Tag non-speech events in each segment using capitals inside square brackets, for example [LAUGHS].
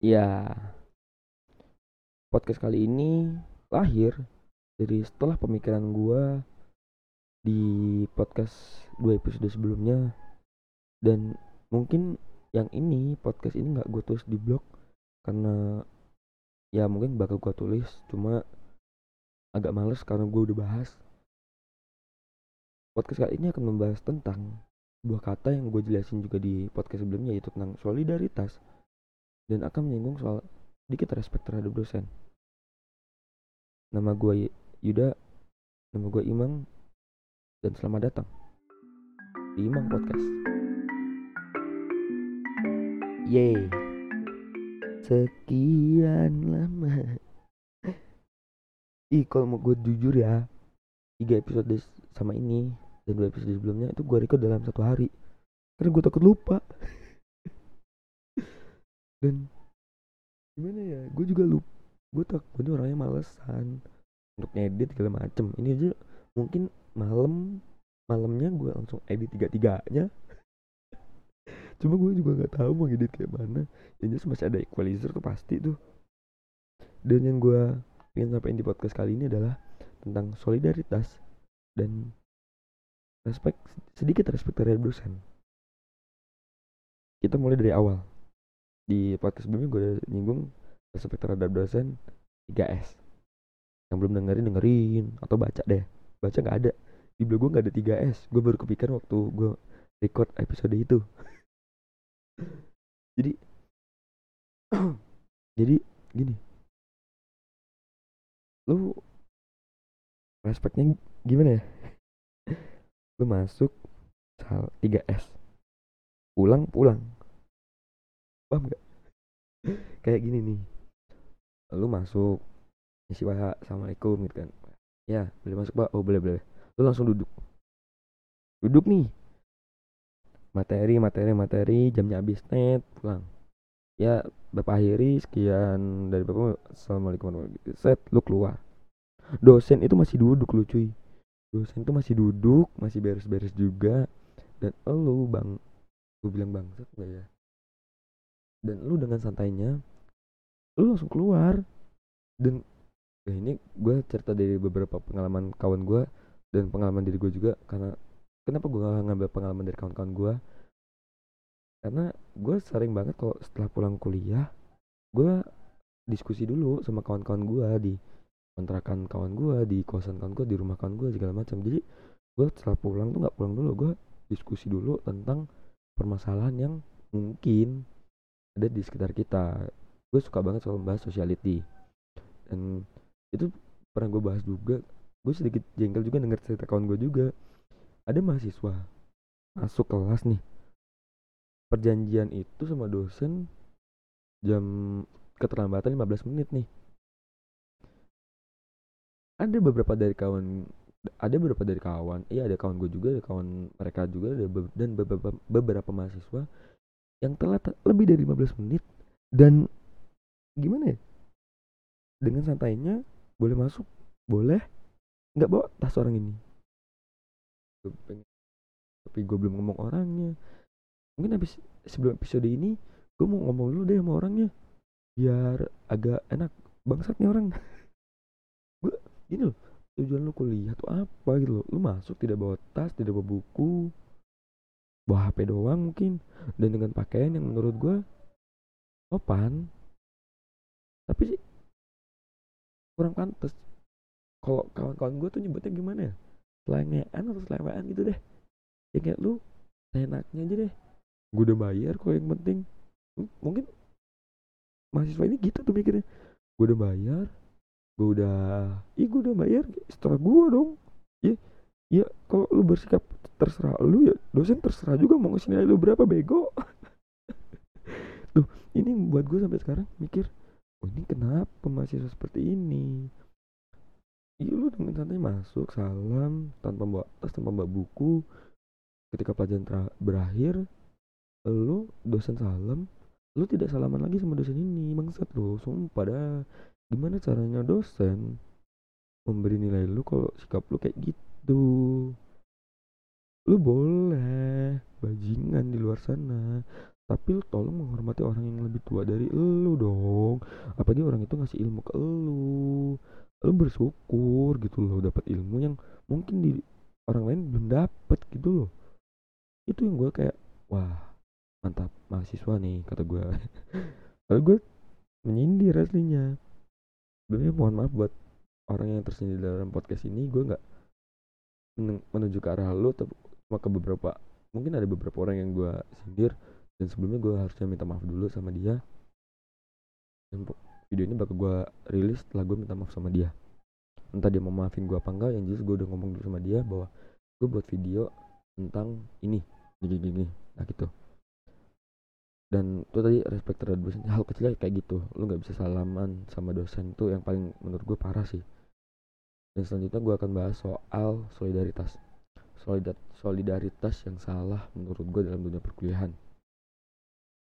Ya, podcast kali ini lahir dari setelah pemikiran gua di podcast dua episode sebelumnya. Dan mungkin yang ini podcast ini nggak gue tulis di blog karena ya mungkin bakal gue tulis cuma agak males karena gue udah bahas. Podcast kali ini akan membahas tentang sebuah kata yang gue jelasin juga di podcast sebelumnya yaitu tentang solidaritas dan akan menyinggung soal sedikit respect terhadap dosen. Nama gue Yuda, nama gue Imang, dan selamat datang di Imang Podcast. Yeay, sekian lama. [LAUGHS] Ih, kalau mau gue jujur ya, tiga episode sama ini dan dua episode sebelumnya itu gue record dalam satu hari. Karena gue takut lupa dan gimana ya gue juga lupa gue tak gue ini orangnya malesan untuk ngedit segala macem. Ini aja mungkin malam malamnya gue langsung edit tiga tiganya [LAUGHS] cuma gue juga nggak tahu mau ngedit kayak mana. Yang jelas masih ada equalizer tuh pasti tuh. Dan yang gue ingin sampaikan di podcast kali ini adalah tentang solidaritas dan respect sedikit respect terhadap dosen. Kita mulai dari awal di podcast sebelumnya gue udah nyinggung respect terhadap dosen 3S yang belum dengerin dengerin. Atau baca deh. Baca nggak ada. Di blog gue nggak ada 3S gue baru kepikiran waktu gue record episode itu. [LAUGHS] Jadi [CLEARS THROAT] jadi gini. Lu respectnya gimana ya? Lu masuk 3S pulang pulang paham gak kayak gini nih. Lu masuk isi pak assalamualaikum gitu kan. Ya boleh masuk pak oh boleh boleh. Lu langsung duduk. Duduk nih. Materi materi materi jamnya habis net pulang. Ya bapak akhiri sekian dari bapak assalamualaikum warahmatullahi set lu keluar. Dosen itu masih duduk lu cuy. Dosen itu masih duduk masih beres-beres juga. Dan lu bang gue bilang bangsat gak ya dan lu dengan santainya lu langsung keluar. Dan ya ini gue cerita dari beberapa pengalaman kawan gue dan pengalaman diri gue juga karena kenapa gue gak ngambil pengalaman dari kawan-kawan gue karena gue sering banget kalau setelah pulang kuliah gue diskusi dulu sama kawan-kawan gue di kontrakan kawan gue di kosan kawan gue di rumah kawan gue segala macam. Jadi gue setelah pulang tuh nggak pulang dulu. Gue diskusi dulu tentang permasalahan yang mungkin ada di sekitar kita. Gue suka banget soal bahas sociality. Dan itu pernah gue bahas juga. Gue sedikit jengkel juga denger cerita kawan gue juga. Ada mahasiswa masuk kelas nih. Perjanjian itu sama dosen jam keterlambatan 15 menit nih. Ada beberapa dari kawan ada beberapa dari kawan iya ada kawan gue juga ada kawan mereka juga ada be dan beberapa beberapa mahasiswa yang telat lebih dari 15 menit dan gimana ya? Dengan santainya boleh masuk boleh nggak bawa tas orang ini. Tapi gue belum ngomong orangnya. Mungkin habis sebelum episode ini gue mau ngomong dulu deh sama orangnya biar agak enak bangsat nih orang. [LAUGHS] Gue gini loh tujuan lu kuliah tuh apa gitu loh? Lu masuk tidak bawa tas tidak bawa buku bawa HP doang mungkin. Dan dengan pakaian yang menurut gue sopan. Tapi sih kurang pantas. Kalau kawan-kawan gue tuh nyebutnya gimana ya? Selengean atau selewean gitu deh. Ya kayak lu enaknya aja deh. Gue udah bayar kok yang penting. Mungkin mahasiswa ini gitu tuh mikirnya. Gue udah bayar gue udah ih gue udah bayar setelah gue dong. Ya ya kalau lu bersikap terserah lu ya dosen terserah juga mau ngasih nilai lu berapa bego. Tuh ini buat gue sampai sekarang mikir oh ini kenapa mahasiswa seperti ini? Iya lu dengan santai masuk salam tanpa bawa tas tanpa bawa buku. Ketika pelajaran berakhir lu dosen salam lu tidak salaman lagi sama dosen ini. Bangsat lu sumpah dah. Gimana caranya dosen memberi nilai lu kalau sikap lu kayak gitu lu boleh bajingan di luar sana tapi lu tolong menghormati orang yang lebih tua dari lu dong. Apalagi orang itu ngasih ilmu ke lu. Lu bersyukur gitu loh dapat ilmu yang mungkin di orang lain belum dapet gitu loh. Itu yang gue kayak wah mantap mahasiswa nih kata gue lalu gue menyindir aslinya. Sebenarnya mohon maaf buat orang yang tersindir dalam podcast ini gue nggak menuju ke arah lu tapi cuma ke beberapa mungkin ada beberapa orang yang gue sindir dan sebelumnya gue harusnya minta maaf dulu sama dia. Dan video ini bakal gue rilis setelah gue minta maaf sama dia. Entah dia mau maafin gue apa enggak yang jelas gue udah ngomong dulu sama dia bahwa gue buat video tentang ini gini gini nah gitu. Dan itu tadi respect terhadap dosen hal kecilnya kayak gitu lu nggak bisa salaman sama dosen itu yang paling menurut gue parah sih. Dan selanjutnya gue akan bahas soal solidaritas solidaritas yang salah menurut gue dalam dunia perkuliahan.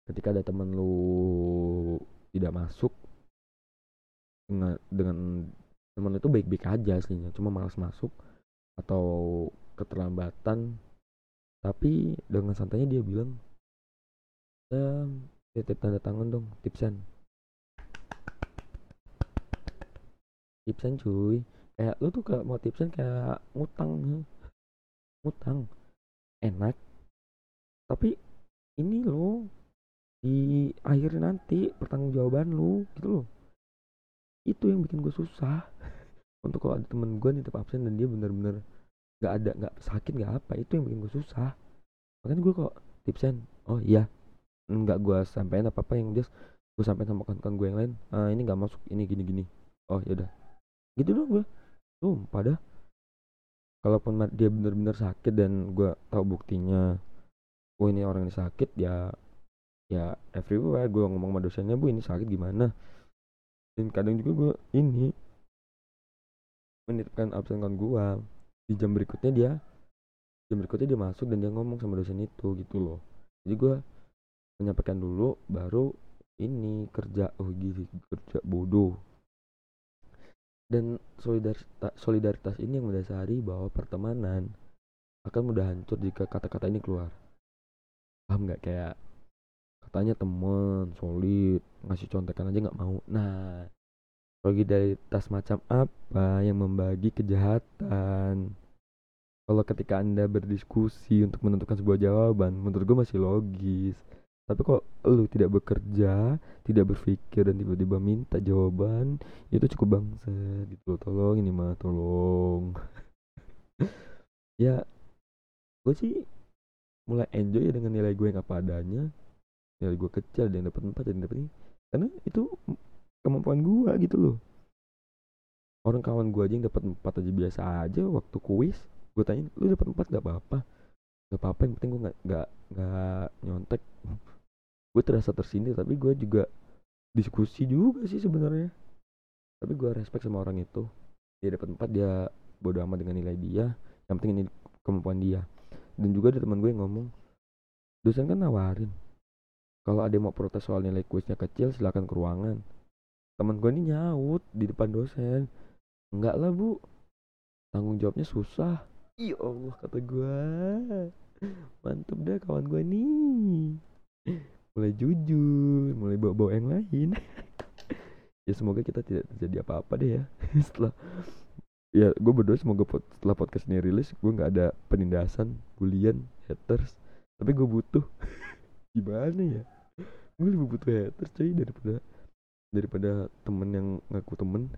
Ketika ada teman lu tidak masuk dengan dengan teman itu baik-baik aja aslinya cuma malas masuk atau keterlambatan. Tapi dengan santainya dia bilang ya titip tanda tangan dong tipsan tipsan cuy. Kayak lu tuh kayak mau tipsan kayak ngutang ngutang enak. Tapi ini loh di akhir nanti pertanggungjawaban lu gitu loh itu yang bikin gue susah. [LAUGHS] Untuk kalau ada temen gue nih tetap absen dan dia bener-bener nggak ada nggak sakit nggak apa itu yang bikin gue susah. Makanya gue kok tipsen oh iya. Nggak gue sampein apa apa yang just gue sampein sama kawan-kawan gue yang lain. Ah, ini nggak masuk ini gini gini oh ya udah. Gitu dong gue. Tuh pada kalaupun dia bener-bener sakit dan gue tahu buktinya oh ini orang ini sakit ya ya everywhere gue ngomong sama dosennya bu ini sakit gimana? Dan kadang juga gue ini menitipkan absen kan gue di jam berikutnya dia jam berikutnya dia masuk dan dia ngomong sama dosen itu gitu loh. Jadi gue menyampaikan dulu baru ini kerja oh gitu kerja bodoh dan solidaritas solidaritas ini yang mendasari bahwa pertemanan akan mudah hancur jika kata-kata ini keluar. Paham nggak? Kayak katanya temen solid ngasih contekan aja nggak mau. Nah solidaritas macam apa yang membagi kejahatan? Kalau ketika anda berdiskusi untuk menentukan sebuah jawaban menurut gue masih logis. Tapi kok lu tidak bekerja tidak berpikir dan tiba-tiba minta jawaban itu cukup bangsa gitu tolong ini mah tolong. [LAUGHS] Ya gue sih mulai enjoy ya dengan nilai gue yang apa adanya. Nilai gue kecil yang dapat empat yang dapat ini karena itu kemampuan gue gitu loh. Orang kawan gue aja yang dapat empat aja biasa aja waktu kuis gue tanya lu dapat empat gak apa-apa? Gak apa-apa yang penting gue nggak nggak nggak nyontek [LAUGHS] gue terasa tersindir tapi gue juga diskusi juga sih sebenarnya. Tapi gue respect sama orang itu. Dia dapat empat dia bodoh amat dengan nilai dia. Yang penting ini kemampuan dia. Dan juga ada teman gue yang ngomong dosen kan nawarin kalau ada yang mau protes soal nilai kuisnya kecil silakan ke ruangan. Teman gue ini nyaut di depan dosen. Enggak lah bu. Tanggung jawabnya susah. Iya Allah kata gue. Mantep deh kawan gue nih mulai jujur mulai bawa-bawa yang lain. [LAUGHS] Ya semoga kita tidak terjadi apa-apa deh ya. [LAUGHS] Setelah ya gue berdoa semoga pot, setelah podcast ini rilis gue nggak ada penindasan bulian haters. Tapi gue butuh. [LAUGHS] Gimana ya? Gue lebih butuh haters cuy daripada daripada temen yang ngaku temen.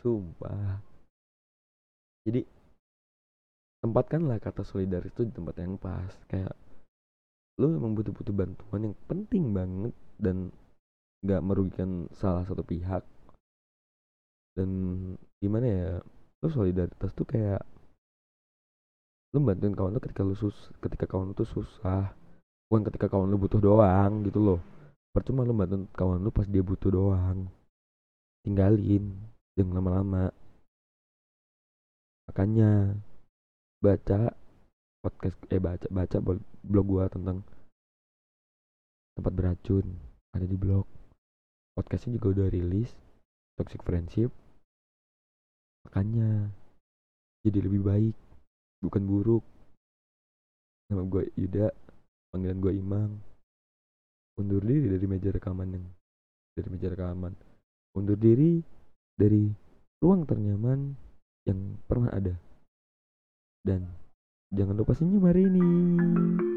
Sumpah. Jadi tempatkanlah kata solidaris itu di tempat yang pas. Kayak lo emang butuh-butuh bantuan yang penting banget dan nggak merugikan salah satu pihak. Dan gimana ya lo solidaritas tuh kayak lo bantuin kawan lo ketika lo sus ketika kawan lo tuh susah. Bukan ketika kawan lu butuh doang gitu loh. Percuma lu bantu kawan lu pas dia butuh doang. Tinggalin jangan lama-lama. Makanya baca podcast eh baca baca blog gua tentang tempat beracun ada di blog. Podcastnya juga udah rilis toxic friendship. Makanya jadi lebih baik bukan buruk. Nama gue Yuda panggilan gue Imang. Undur diri dari meja rekaman yang dari meja rekaman. Undur diri dari ruang ternyaman yang pernah ada. Dan jangan lupa senyum hari ini